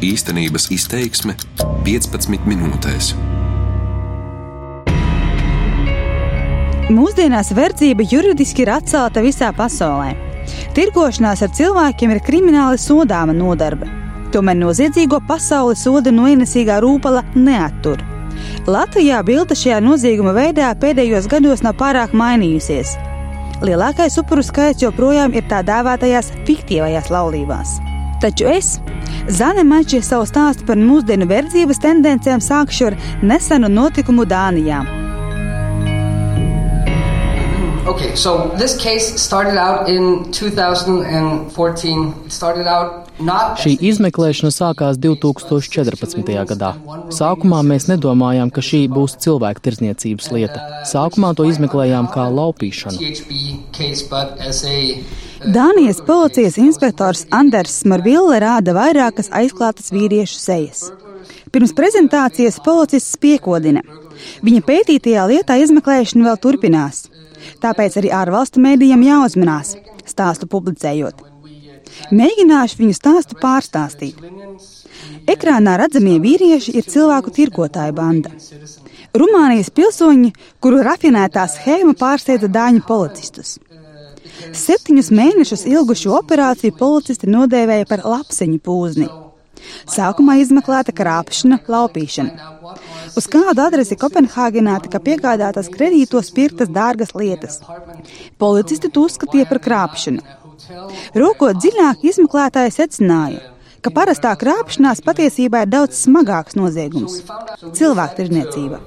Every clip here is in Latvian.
Īstenības izteiksme 15 minūtēs. Mūsdienās verdzība juridiski ir atcelta visā pasaulē. Tirgošanās ar cilvēkiem ir krimināli sodāma nodarbe. Tomēr noziedzīgo pasauli soda no ienesīgā rūpala neattur. Latvijā bilde šajā nozieguma veidā pēdējos gados nav pārāk mainījusies. Lielākais upuru skaits joprojām ir tā dēvētajās fiktīvajās laulībās. Taču es, Zane Mačie, savu stāstu par mūsdienu verdzības tendencēm sākšu ar nesenu notikumu Dānijā. Okay, so this case started out in 2014. It started out Šī izmeklēšana sākās 2014. gadā. Sākumā mēs nedomājām, ka šī būs cilvēku tirzniecības lieta. Sākumā to izmeklējām kā laupīšanu. Dānijas policijas inspektors Anders Marville rāda vairākas aizklātas vīriešu sejas. Pirms prezentācijas policists piekodina. Viņa pētītajā lietā izmeklēšana vēl turpinās. Tāpēc arī ārvalstu mēdījiem jāuzmanās, stāstu publicējot. Mēģināšu viņu stāstu pārstāstīt. Ekrānā redzamie vīrieši ir cilvēku tirgotāju banda. Rumānijas pilsoņi, kuru rafinētā schēma pārsteidza dāņu policistus. Septiņus mēnešus ilgušu operāciju policisti nodēvēja par lapseņu pūzni. Sākumā izmeklēta krāpšana, laupīšana. Uz kādu adresi Kopenhāgenā tika piegādātas kredītos pirktas dārgas lietas. Policisti to uzskatīja par krāpšanu. Rūkot dziļāk, izmeklētāji secināja, ka parastā krāpšanās patiesībā ir daudz smagāks noziegums - cilvēku tirdzniecība.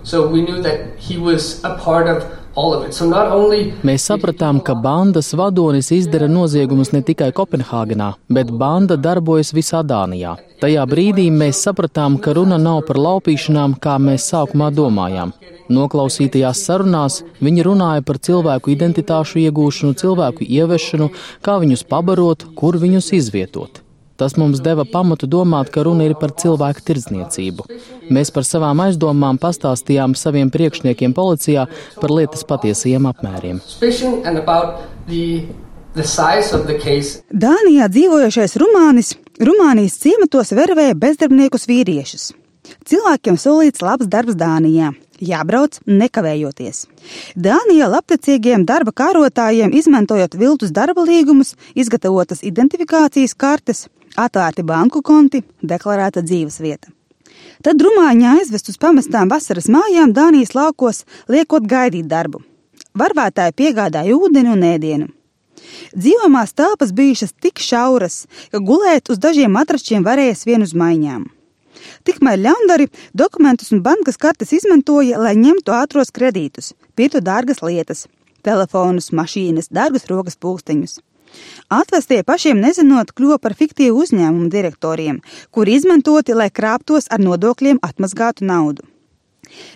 Mēs sapratām, ka bandas vadonis izdara noziegumus ne tikai Kopenhāgenā, bet banda darbojas visā Dānijā. Tajā brīdī mēs sapratām, ka runa nav par laupīšanām, kā mēs sākumā domājām. Noklausītajās sarunās viņi runāja par cilvēku identitāšu iegūšanu, cilvēku ievešanu, kā viņus pabarot, kur viņus izvietot. Tas mums deva pamatu domāt, ka runa ir par cilvēku tirdzniecību. Mēs par savām aizdomām pastāstījām saviem priekšniekiem policijā par lietas patiesajiem apmēriem. Dānijā dzīvojošais Rumānis Rumānijas ciematos vervēja bezdarbniekus vīriešus. Cilvēkiem solīts labs darbs Dānijā. Jābrauc nekavējoties. Dānijā labticīgiem darba kārotājiem, izmantojot viltus darba līgumus, izgatavotas identifikācijas kartes, atvērti banku konti, deklarēta dzīves vieta. Tad rumāņi aizvest uz pamestām vasaras mājām Dānijas laukos, liekot gaidīt darbu. Varvētāji piegādāja ūdeni un ēdienu. Dzīvamās telpas bijušas tik šauras, ka gulēt uz dažiem matračiem varēja vien uz maiņām. Tikmēr ļaundari dokumentus un bankas kartes izmantoja, lai ņemtu ātros kredītus, pirktu dārgas lietas, telefonus, mašīnas, dārgus rokas pulksteņus. Atvestie pašiem nezinot, kļuva par fiktīvu uzņēmumu direktoriem, kuri izmantoti, lai krāptos ar nodokļiem atmazgātu naudu.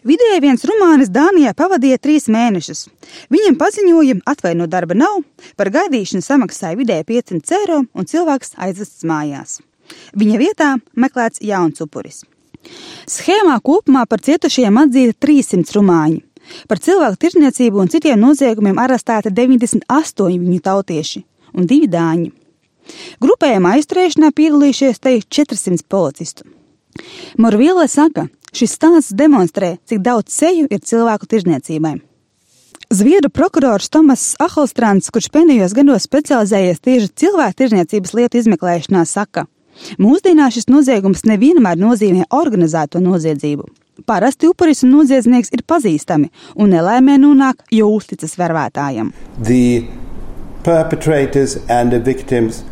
Vidēji viens rumānis Dānijā pavadīja trīs mēnešus. Viņam paziņoja, atvaino darba nav, par gaidīšanu samaksāja vidēji 500 eiro un cilvēks aizvests mājās. Viņa vietā meklēts jauns upuris. Schēmā kopumā par cietušajiem atzīta 300 rumāņi. Par cilvēku tirzniecību un citiem noziegumiem arestēti 98 viņu tautieši un divi dāņi. Grupējumā aizturēšanā piedalījušies te 400 policistu. Morvīle saka, šis stāsts demonstrē, cik daudz ceļu ir cilvēku tirzniecībai. Zviedru prokurors Tomas Ahalstrāns, kurš pēdējos gados specializējies tieši cilvēku tirzniecības lietu izmeklēšanā, saka, Mūsdienās šis noziegums nevienmēr nozīmē organizēto noziedzību. Parasti upuris un noziedznieks ir pazīstami un nelaimē nonāk, jo uzticas vervētājam. The perpetrators and the victims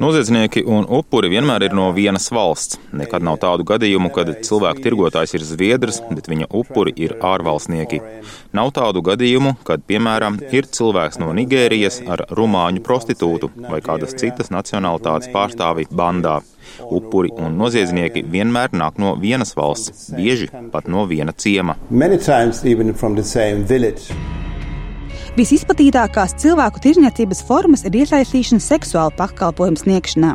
Noziedznieki un upuri vienmēr ir no vienas valsts. Nekad nav tādu gadījumu, kad cilvēku tirgotājs ir zviedrs, bet viņa upuri ir ārvalstnieki. Nav tādu gadījumu, kad, piemēram, ir cilvēks no Nigērijas ar rumāņu prostitūtu vai kādas citas nacionālitātes pārstāvi bandā. Upuri un noziedznieki vienmēr nāk no vienas valsts, bieži pat no viena ciema. Visizplatītākās cilvēku tirzniecības formas ir iesaistīšana seksuāla pakalpojumu sniegšanā.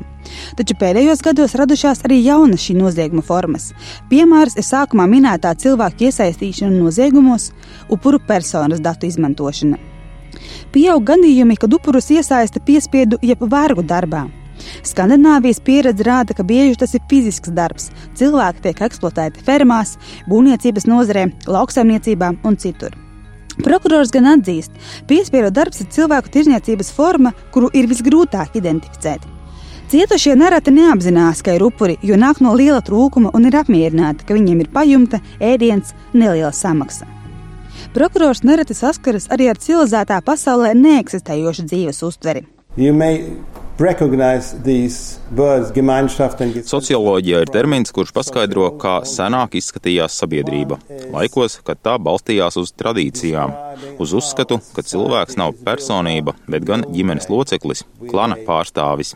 Taču pēdējos gados radušās arī jaunas šī nozieguma formas. Piemērs ir sākumā minētā cilvēku iesaistīšana noziegumos, upuru personas datu izmantošana. Pieaug gadījumi, kad upurus iesaista piespiedu jeb vergu darbā. Skandināvijas pieredze rāda, ka bieži tas ir fizisks darbs. Cilvēki tiek eksploatēti fermās, būvniecības nozarē, lauksaimniecībā un citur. Prokurors gan atzīst, ka piespiedu darbs ir cilvēku tirzniecības forma, kuru ir visgrūtāk identificēt. Cietušie nereti neapzinās, ka ir upuri, jo nāk no liela trūkuma un ir apmierināti, ka viņiem ir pajumta, ēdiens, neliela samaksa. Prokurors nereti saskaras arī ar civilizētā pasaulē neeksistējošu dzīves uztveri. Socioloģija ir termins, kurš paskaidro, kā senāk izskatījās sabiedrība. Laikos, kad tā balstījās uz tradīcijām, uz uzskatu, ka cilvēks nav personība, bet gan ģimenes loceklis, klana pārstāvis,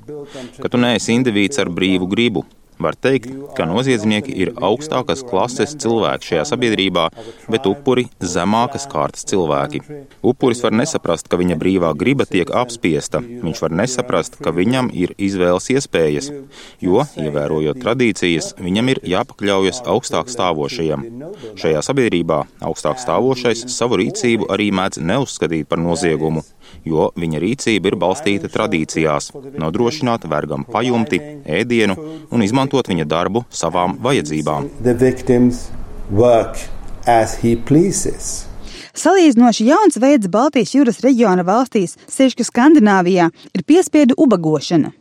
ka tu neesi indivīds ar brīvu gribu, Var teikt, ka noziedznieki ir augstākas klases cilvēki šajā sabiedrībā, bet upuri - zemākas kārtas cilvēki. Upuris var nesaprast, ka viņa brīvā griba tiek apspiesta. Viņš var nesaprast, ka viņam ir izvēles iespējas, jo, ievērojot tradīcijas, viņam ir jāpakļaujas augstāk stāvošajam. Šajā sabiedrībā augstāk stāvošais savu rīcību arī mēdz neuzskatīt par noziegumu, jo viņa rīcība ir balstīta tradīcijās - nodrošināt vergam pajumti, ēdienu un izmantot viņa darbu savām vajadzībām. Salīdzinoši jauns veids Baltijas jūras reģiona valstīs, sevišķi Skandināvijā, ir piespiedu ubagošana.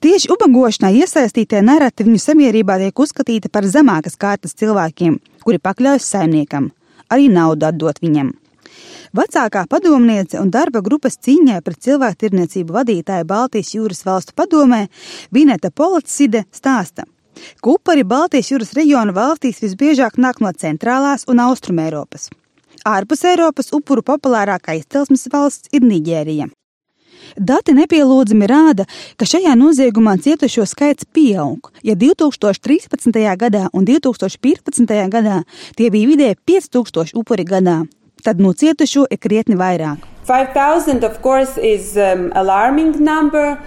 Tieši ubagošanā iesaistītie nereti viņu sabiedrībā tiek uzskatīti par zemākas kārtas cilvēkiem, kuri pakļaujas saimniekam, arī naudu atdot viņam. Vecākā padomniece un darba grupas cīņai pret cilvēku tirniecību vadītāja Baltijas jūras valstu padomē Vineta Politside stāsta. Kupari Baltijas jūras reģiona valstīs visbiežāk nāk no centrālās un austrumē Eiropas. Ārpus Eiropas upuru populārākā izcelsmes valsts ir Nigērija. Dati nepielūdzami rāda, ka šajā noziegumā cietušo skaits pieaug. Ja 2013. gadā un 2015. gadā tie bija vidēji 5000 upuri gadā, tad no cietušo ir krietni vairāk. 5000, of course, is um, alarming number.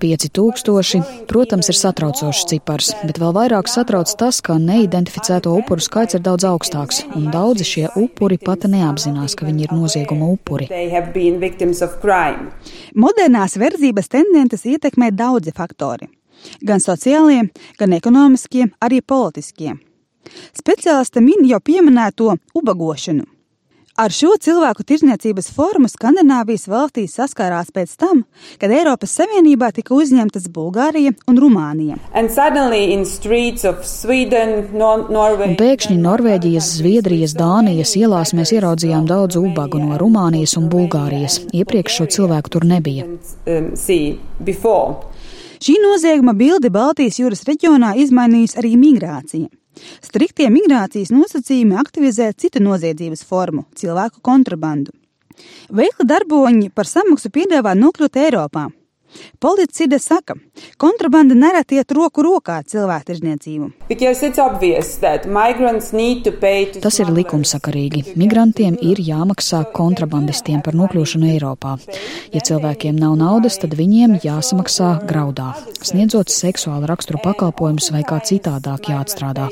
5000, protams, ir satraucošs cipars, bet vēl vairāk satrauc tas, ka neidentificēto upuru skaits ir daudz augstāks, un daudzi šie upuri pat neapzinās, ka viņi ir nozieguma upuri. Modernās verdzības tendences ietekmē daudzi faktori - gan sociālie, gan ekonomiskie, arī politiskie. Speciālisti min jau pieminēto ubagošanu. Ar šo cilvēku tirzniecības formu Skandināvijas valstīs saskārās pēc tam, kad Eiropas Savienībā tika uzņemtas Bulgārija un Rumānija. Sweden, Nor un pēkšņi Norvēģijas, Zviedrijas, Dānijas ielās mēs ieraudzījām daudz ubagu no Rumānijas un Bulgārijas. Iepriekš šo cilvēku tur nebija. Um, Šī nozieguma bilde Baltijas jūras reģionā izmainījusi arī migrācija. Striktie migrācijas nosacījumi aktivizē citu noziedzības formu - cilvēku kontrabandu. Veikli darboņi par samaksu piedāvā nokļūt Eiropā. Policide saka, kontrabanda nereti iet roku rokā ar cilvēktirdzniecību. Tas ir likumsakarīgi. Migrantiem ir jāmaksā kontrabandistiem par nokļūšanu Eiropā. Ja cilvēkiem nav naudas, tad viņiem jāsamaksā graudā, sniedzot seksuālu raksturu pakalpojumus vai kā citādāk jāatstrādā.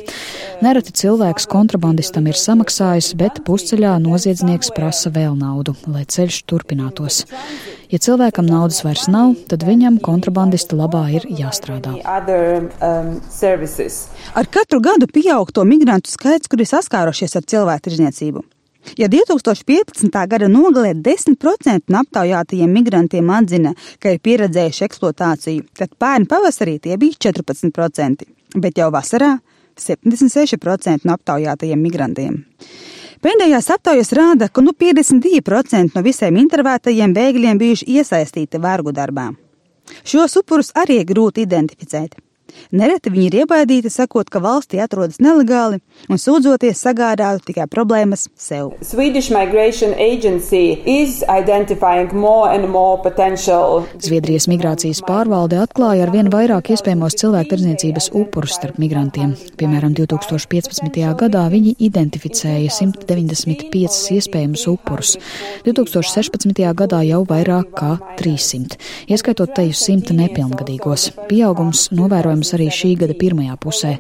Nereti cilvēks kontrabandistam ir samaksājis, bet pusceļā noziedznieks prasa vēl naudu, lai ceļš turpinātos. Ja cilvēkam naudas vairs nav, tad viņam kontrabandista labā ir jāstrādā. Um, ar katru gadu pieaug to migrantu skaits, kuri saskārušies ar cilvēku tirzniecību. Ja 2015. gada nogalē 10% no aptaujātajiem migrantiem atzina, ka ir pieredzējuši eksploatāciju, tad pērn pavasarī tie bija 14%, bet jau vasarā 76% no aptaujātajiem migrantiem. Pēdējās aptaujas rāda, ka nu 52% no visiem intervētajiem bēgļiem bijuši iesaistīti vergu darbā. Šos upurus arī ir grūti identificēt. Nereti viņi ir iebaidīti, sakot, ka valstī atrodas nelegāli un sūdzoties sagādātu tikai problēmas sev. Zviedrijas migrācijas pārvalde atklāja ar vien vairāk iespējamos cilvēktirdzniecības upurus starp migrantiem. Piemēram, 2015. gadā viņi identificēja 195 iespējamus upurus, 2016. gadā jau vairāk kā 300, ieskaitot teju 100 nepilngadīgos. Pieaugums novērojams vērojams arī šī gada pirmajā pusē.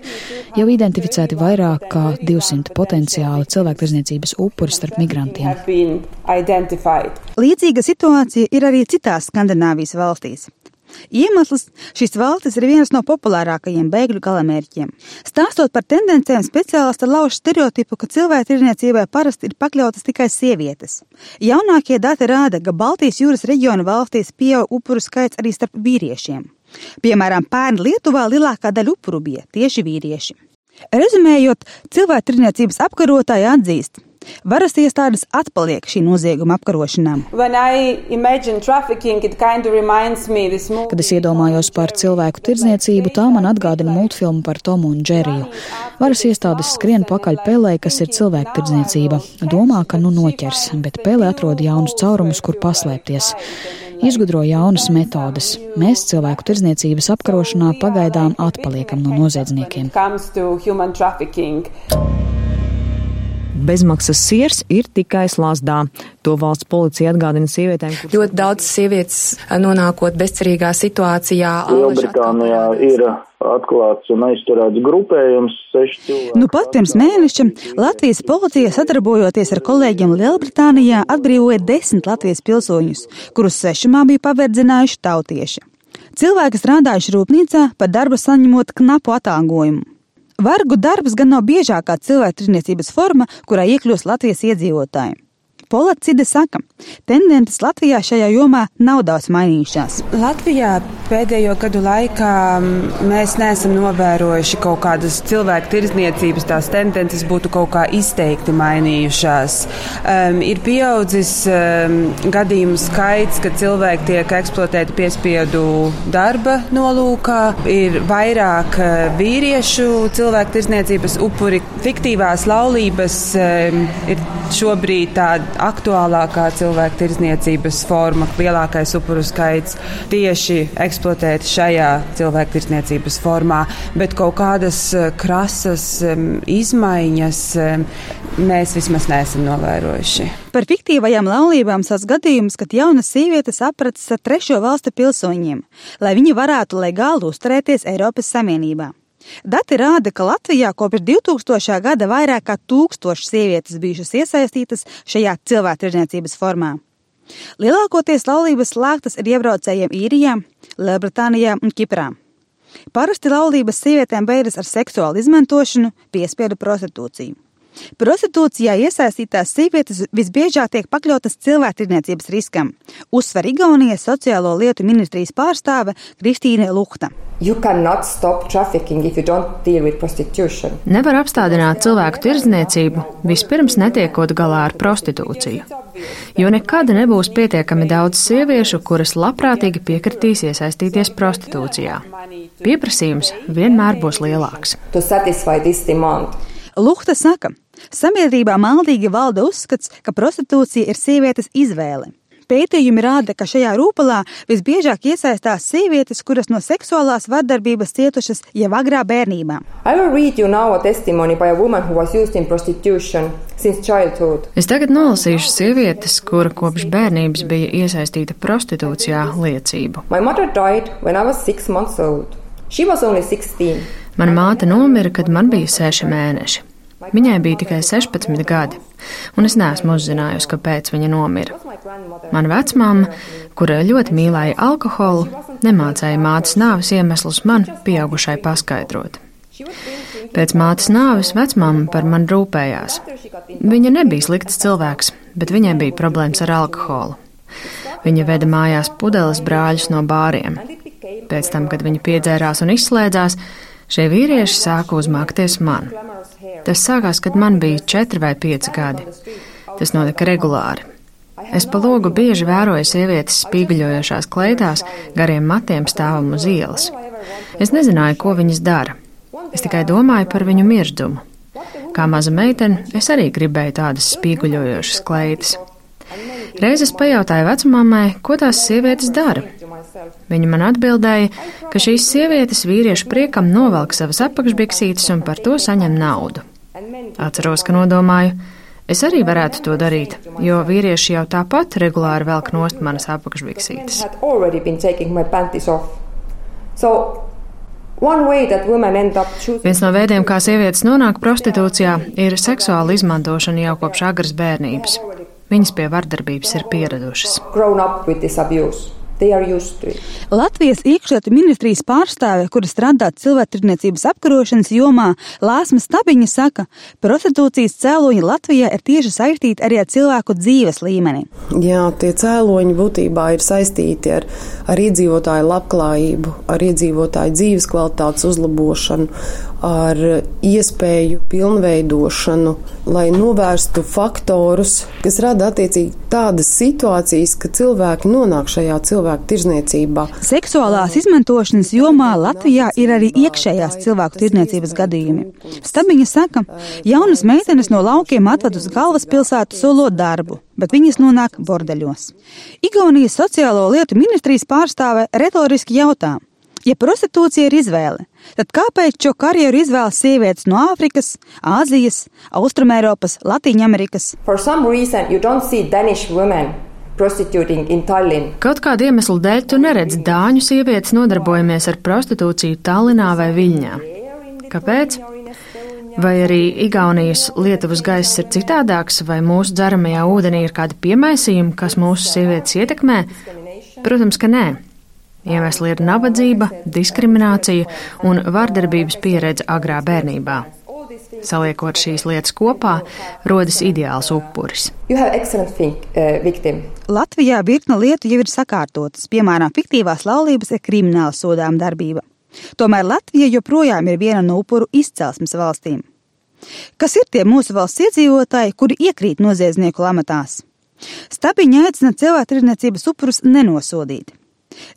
Jau identificēti vairāk kā 200 potenciāli cilvēktirdzniecības upuri starp migrantiem. Līdzīga situācija ir arī citās Skandināvijas valstīs. Iemesls šīs valstis ir vienas no populārākajiem bēgļu galamērķiem. Stāstot par tendencēm, speciālisti lauž stereotipu, ka cilvēku tirniecībai parasti ir pakļautas tikai sievietes. Jaunākie dati rāda, ka Baltijas jūras reģiona valstīs pieaug upuru skaits arī starp vīriešiem. Piemēram, pērn Lietuvā lielākā daļa upuru bija tieši vīrieši. Rezumējot, cilvēku tirniecības apkarotāji atzīst, Varas iestādes atpaliek šī nozieguma apkarošanā. Kind of Kad es iedomājos par cilvēku tirdzniecību, tā man atgādina multfilmu par Tomu un Džeriju. Varas iestādes skrien pakaļ pelē, kas ir cilvēku tirdzniecība. Domā, ka nu noķers, bet pelē atrod jaunus caurumus, kur paslēpties izgudro jaunas metodes. Mēs cilvēku tirdzniecības apkarošanā pagaidām atpaliekam no noziedzniekiem bezmaksas siers ir tikai slazdā. To valsts policija atgādina sievietēm. Kuras... Ļoti daudz sievietes nonākot bezcerīgā situācijā. Lielbritānijā ir atklāts un aizturēts grupējums. Nu pat pirms mēneša Latvijas policija sadarbojoties ar kolēģiem Lielbritānijā atbrīvoja desmit Latvijas pilsoņus, kurus svešumā bija paverdzinājuši tautieši. Cilvēki strādājuši rūpnīcā, par darbu saņemot knapu atalgojumu. Vargu darbs gan nav biežākā cilvēktirniecības forma, kurā iekļūst Latvijas iedzīvotāji. Polacide saka, tendences Latvijā šajā jomā nav daudz mainījušās. Latvijā pēdējo gadu laikā mēs neesam novērojuši kaut kādas cilvēku tirdzniecības, tās tendences būtu kaut kā izteikti mainījušās. Um, ir pieaudzis um, gadījumu skaits, kad cilvēki tiek eksploatēti piespiedu darba nolūkā, ir vairāk uh, vīriešu cilvēku tirdzniecības upuri, fiktīvās laulības um, ir šobrīd tāda aktuālākā cilvēku tirdzniecības forma, lielākais upuru skaits tieši eksploatēt šajā cilvēku tirdzniecības formā, bet kaut kādas eh, krasas izmaiņas mēs vismaz neesam novērojuši. Par fiktīvajām laulībām sās gadījums, kad jaunas sievietes apracas ar trešo valstu pilsoņiem, lai viņi varētu legāli uzturēties Eiropas Savienībā. Dati rāda, ka Latvijā kopš 2000. gada vairāk kā tūkstoši sievietes bijušas iesaistītas šajā cilvēktirdzniecības formā. Lielākoties laulības slēgtas ar iebraucējiem Īrijā, Lielbritānijā un Kiprā. Parasti laulības sievietēm beidzas ar seksuālu izmantošanu, piespiedu prostitūciju. Prostitūcijā iesaistītās sievietes visbiežāk tiek pakļautas cilvēktirdzniecības riskam, uzsver Igaunijas sociālo lietu ministrijas pārstāve Kristīne Lukta. Nevar apstādināt cilvēku tirdzniecību, vispirms netiekot galā ar prostitūciju. Jo nekad nebūs pietiekami daudz sieviešu, kuras labprātīgi piekritīs iesaistīties prostitūcijā. Pieprasījums vienmēr būs lielāks. Luhta saka, sabiedrībā maldīgi valda uzskats, ka prostitūcija ir sievietes izvēle. Pētījumi rāda, ka šajā rūpalā visbiežāk iesaistās sievietes, kuras no seksuālās vardarbības cietušas jau agrā bērnībā. Es tagad nolasīšu sievietes, kura kopš bērnības bija iesaistīta prostitūcijā liecību. Mana māte nomira, kad man bija seši mēneši. Viņai bija tikai 16 gadi, un es neesmu uzzinājusi, kāpēc viņa nomira. Mana vecmāma, kura ļoti mīlēja alkoholu, nemācēja mātes nāves iemeslus man, pieaugušai, paskaidrot. Pēc mātes nāves vecmāma par mani rūpējās. Viņa nebija slikts cilvēks, bet viņai bija problēmas ar alkoholu. Viņa veda mājās pudeles brāļus no bāriem. Pēc tam, kad viņa piedzērās un izslēdzās, šie vīrieši sāka uzmākties man. Tas sākās, kad man bija četri vai pieci gadi. Tas notika regulāri. Es pa logu bieži vēroju sievietes spīguļojošās kleidās, gariem matiem stāvam uz ielas. Es nezināju, ko viņas dara. Es tikai domāju par viņu mirždumu. Kā maza meitene, es arī gribēju tādas spīguļojošas kleitas. Reizes pajautāju vecmāmai, ko tās sievietes dara. Viņa man atbildēja, ka šīs sievietes vīriešu priekam novelk savas apakšbiksītes un par to saņem naudu. Atceros, ka nodomāju, es arī varētu to darīt, jo vīrieši jau tāpat regulāri velk nost manas apakšbiksītes. Viens no veidiem, kā sievietes nonāk prostitūcijā, ir seksuāla izmantošana jau kopš agras bērnības. Viņas pie vardarbības ir pieradušas. Latvijas iekšlietu ministrijas pārstāve, kura strādā cilvēktirdzniecības apkarošanas jomā, Lāsma Stabiņa saka, prostitūcijas cēloņi Latvijā ir tieši saistīti arī ar cilvēku dzīves līmeni. Jā, tie cēloņi būtībā ir saistīti ar, ar iedzīvotāju labklājību, ar iedzīvotāju dzīves kvalitātes uzlabošanu, ar iespēju pilnveidošanu, lai novērstu faktorus, kas rada attiecīgi tādas situācijas, ka cilvēki nonāk šajā cilvēku tirzniecībā. Seksuālās izmantošanas jomā Latvijā ir arī iekšējās cilvēku tirzniecības gadījumi. Stabiņa saka, jaunas meitenes no laukiem atved uz galvaspilsētu solot darbu, bet viņas nonāk bordeļos. Igaunijas sociālo lietu ministrijas pārstāve retoriski jautā, Ja prostitūcija ir izvēle, tad kāpēc šo karjeru izvēlas sievietes no Āfrikas, Āzijas, Austrumēropas, Latīņamerikas? Kaut kāda iemesla dēļ tu neredz dāņu sievietes nodarbojamies ar prostitūciju Tallinā vai Viļņā. Kāpēc? Vai arī Igaunijas Lietuvas gaiss ir citādāks, vai mūsu dzeramajā ūdenī ir kādi piemaisījumi, kas mūsu sievietes ietekmē? Protams, ka nē. Iemesli ir nabadzība, diskriminācija un vardarbības pieredze agrā bērnībā. Saliekot šīs lietas kopā, rodas ideāls upuris. Uh, Latvijā virkne lietu jau ir sakārtotas, piemēram, fiktīvās laulības ir krimināla sodām darbība. Tomēr Latvija joprojām ir viena no upuru izcelsmes valstīm. Kas ir tie mūsu valsts iedzīvotāji, kuri iekrīt noziedznieku lamatās? Stabiņa aicina cilvēku tirdzniecības upurus nenosodīt.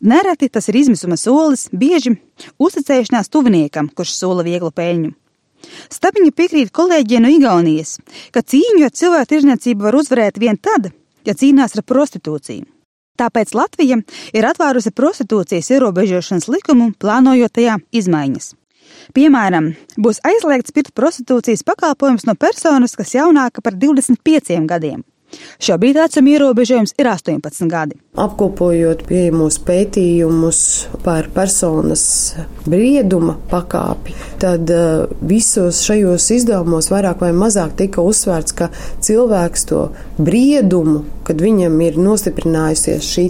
Nereti tas ir izmisuma solis, bieži uzticēšanās tuviniekam, kurš sola vieglu peļņu. Stabiņa piekrīt kolēģiem no Igaunijas, ka cīņu ar cilvēku tirzniecību var uzvarēt vien tad, ja cīnās ar prostitūciju. Tāpēc Latvija ir atvērusi prostitūcijas ierobežošanas likumu, plānojot tajā izmaiņas. Piemēram, būs aizliegts pirkt prostitūcijas pakalpojumus no personas, kas jaunāka par 25 gadiem. Šobrīd vecuma ierobežojums ir 18 gadi. Apkopojot pieejamos pētījumus par personas brieduma pakāpi, tad uh, visos šajos izdevumos vairāk vai mazāk tika uzsvērts, ka cilvēks to briedumu, kad viņam ir nostiprinājusies šī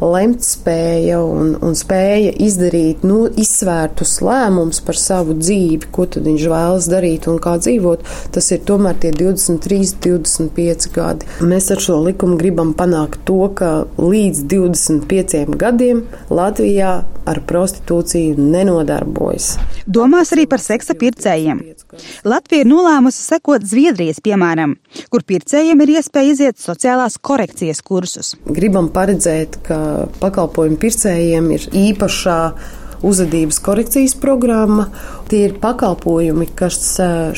lemtspēja un, un spēja izdarīt nu, izsvērtus lēmumus par savu dzīvi, ko viņš vēlas darīt un kā dzīvot, tas ir tomēr tie 23, 25 gadi. Mēs ar šo likumu gribam panākt to, ka līdz 25 gadiem Latvijā ar prostitūciju nenodarbojas. Domās arī par seksa pircējiem. Latvija ir nolēmusi sekot Zviedrijas piemēram, kur pircējiem ir iespēja iziet sociālās korekcijas kursus. Gribam paredzēt, ka pakalpojumu pircējiem ir īpašā uzvedības korekcijas programma. Tie ir pakalpojumi, kas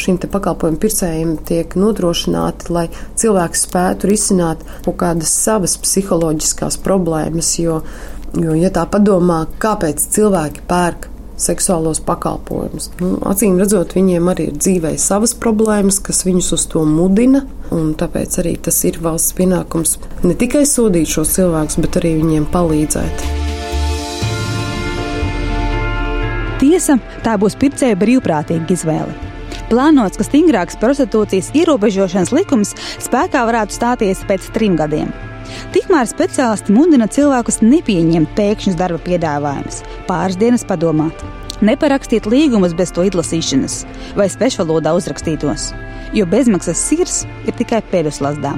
šim pakalpojumu pircējiem tiek nodrošināti, lai cilvēks spētu risināt kaut kādas savas psiholoģiskās problēmas. Jo, jo ja tā padomā, kāpēc cilvēki pērk seksuālos pakalpojumus. Nu, acīm redzot, viņiem arī ir dzīvē savas problēmas, kas viņus uz to mudina. Tāpēc arī tas ir valsts pienākums ne tikai sodīt šos cilvēkus, bet arī viņiem palīdzēt. Tiesa, tā būs pircēja brīvprātīga izvēle. Plānots, ka stingrāks prostitūcijas ierobežošanas likums spēkā varētu stāties pēc trim gadiem. Tikmēr speciālisti mudina cilvēkus nepieņemt pēkšņus darba piedāvājumus, pāris dienas padomāt, neparakstīt līgumus bez to izlasīšanas vai svešvalodā uzrakstītos, jo bezmaksas sirs ir tikai pēduslasdā.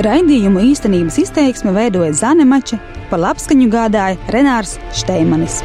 Raidījumu īstenības izteiksme veidoja Zane Mača, par labskaņu gādāja Renārs Šteimanis.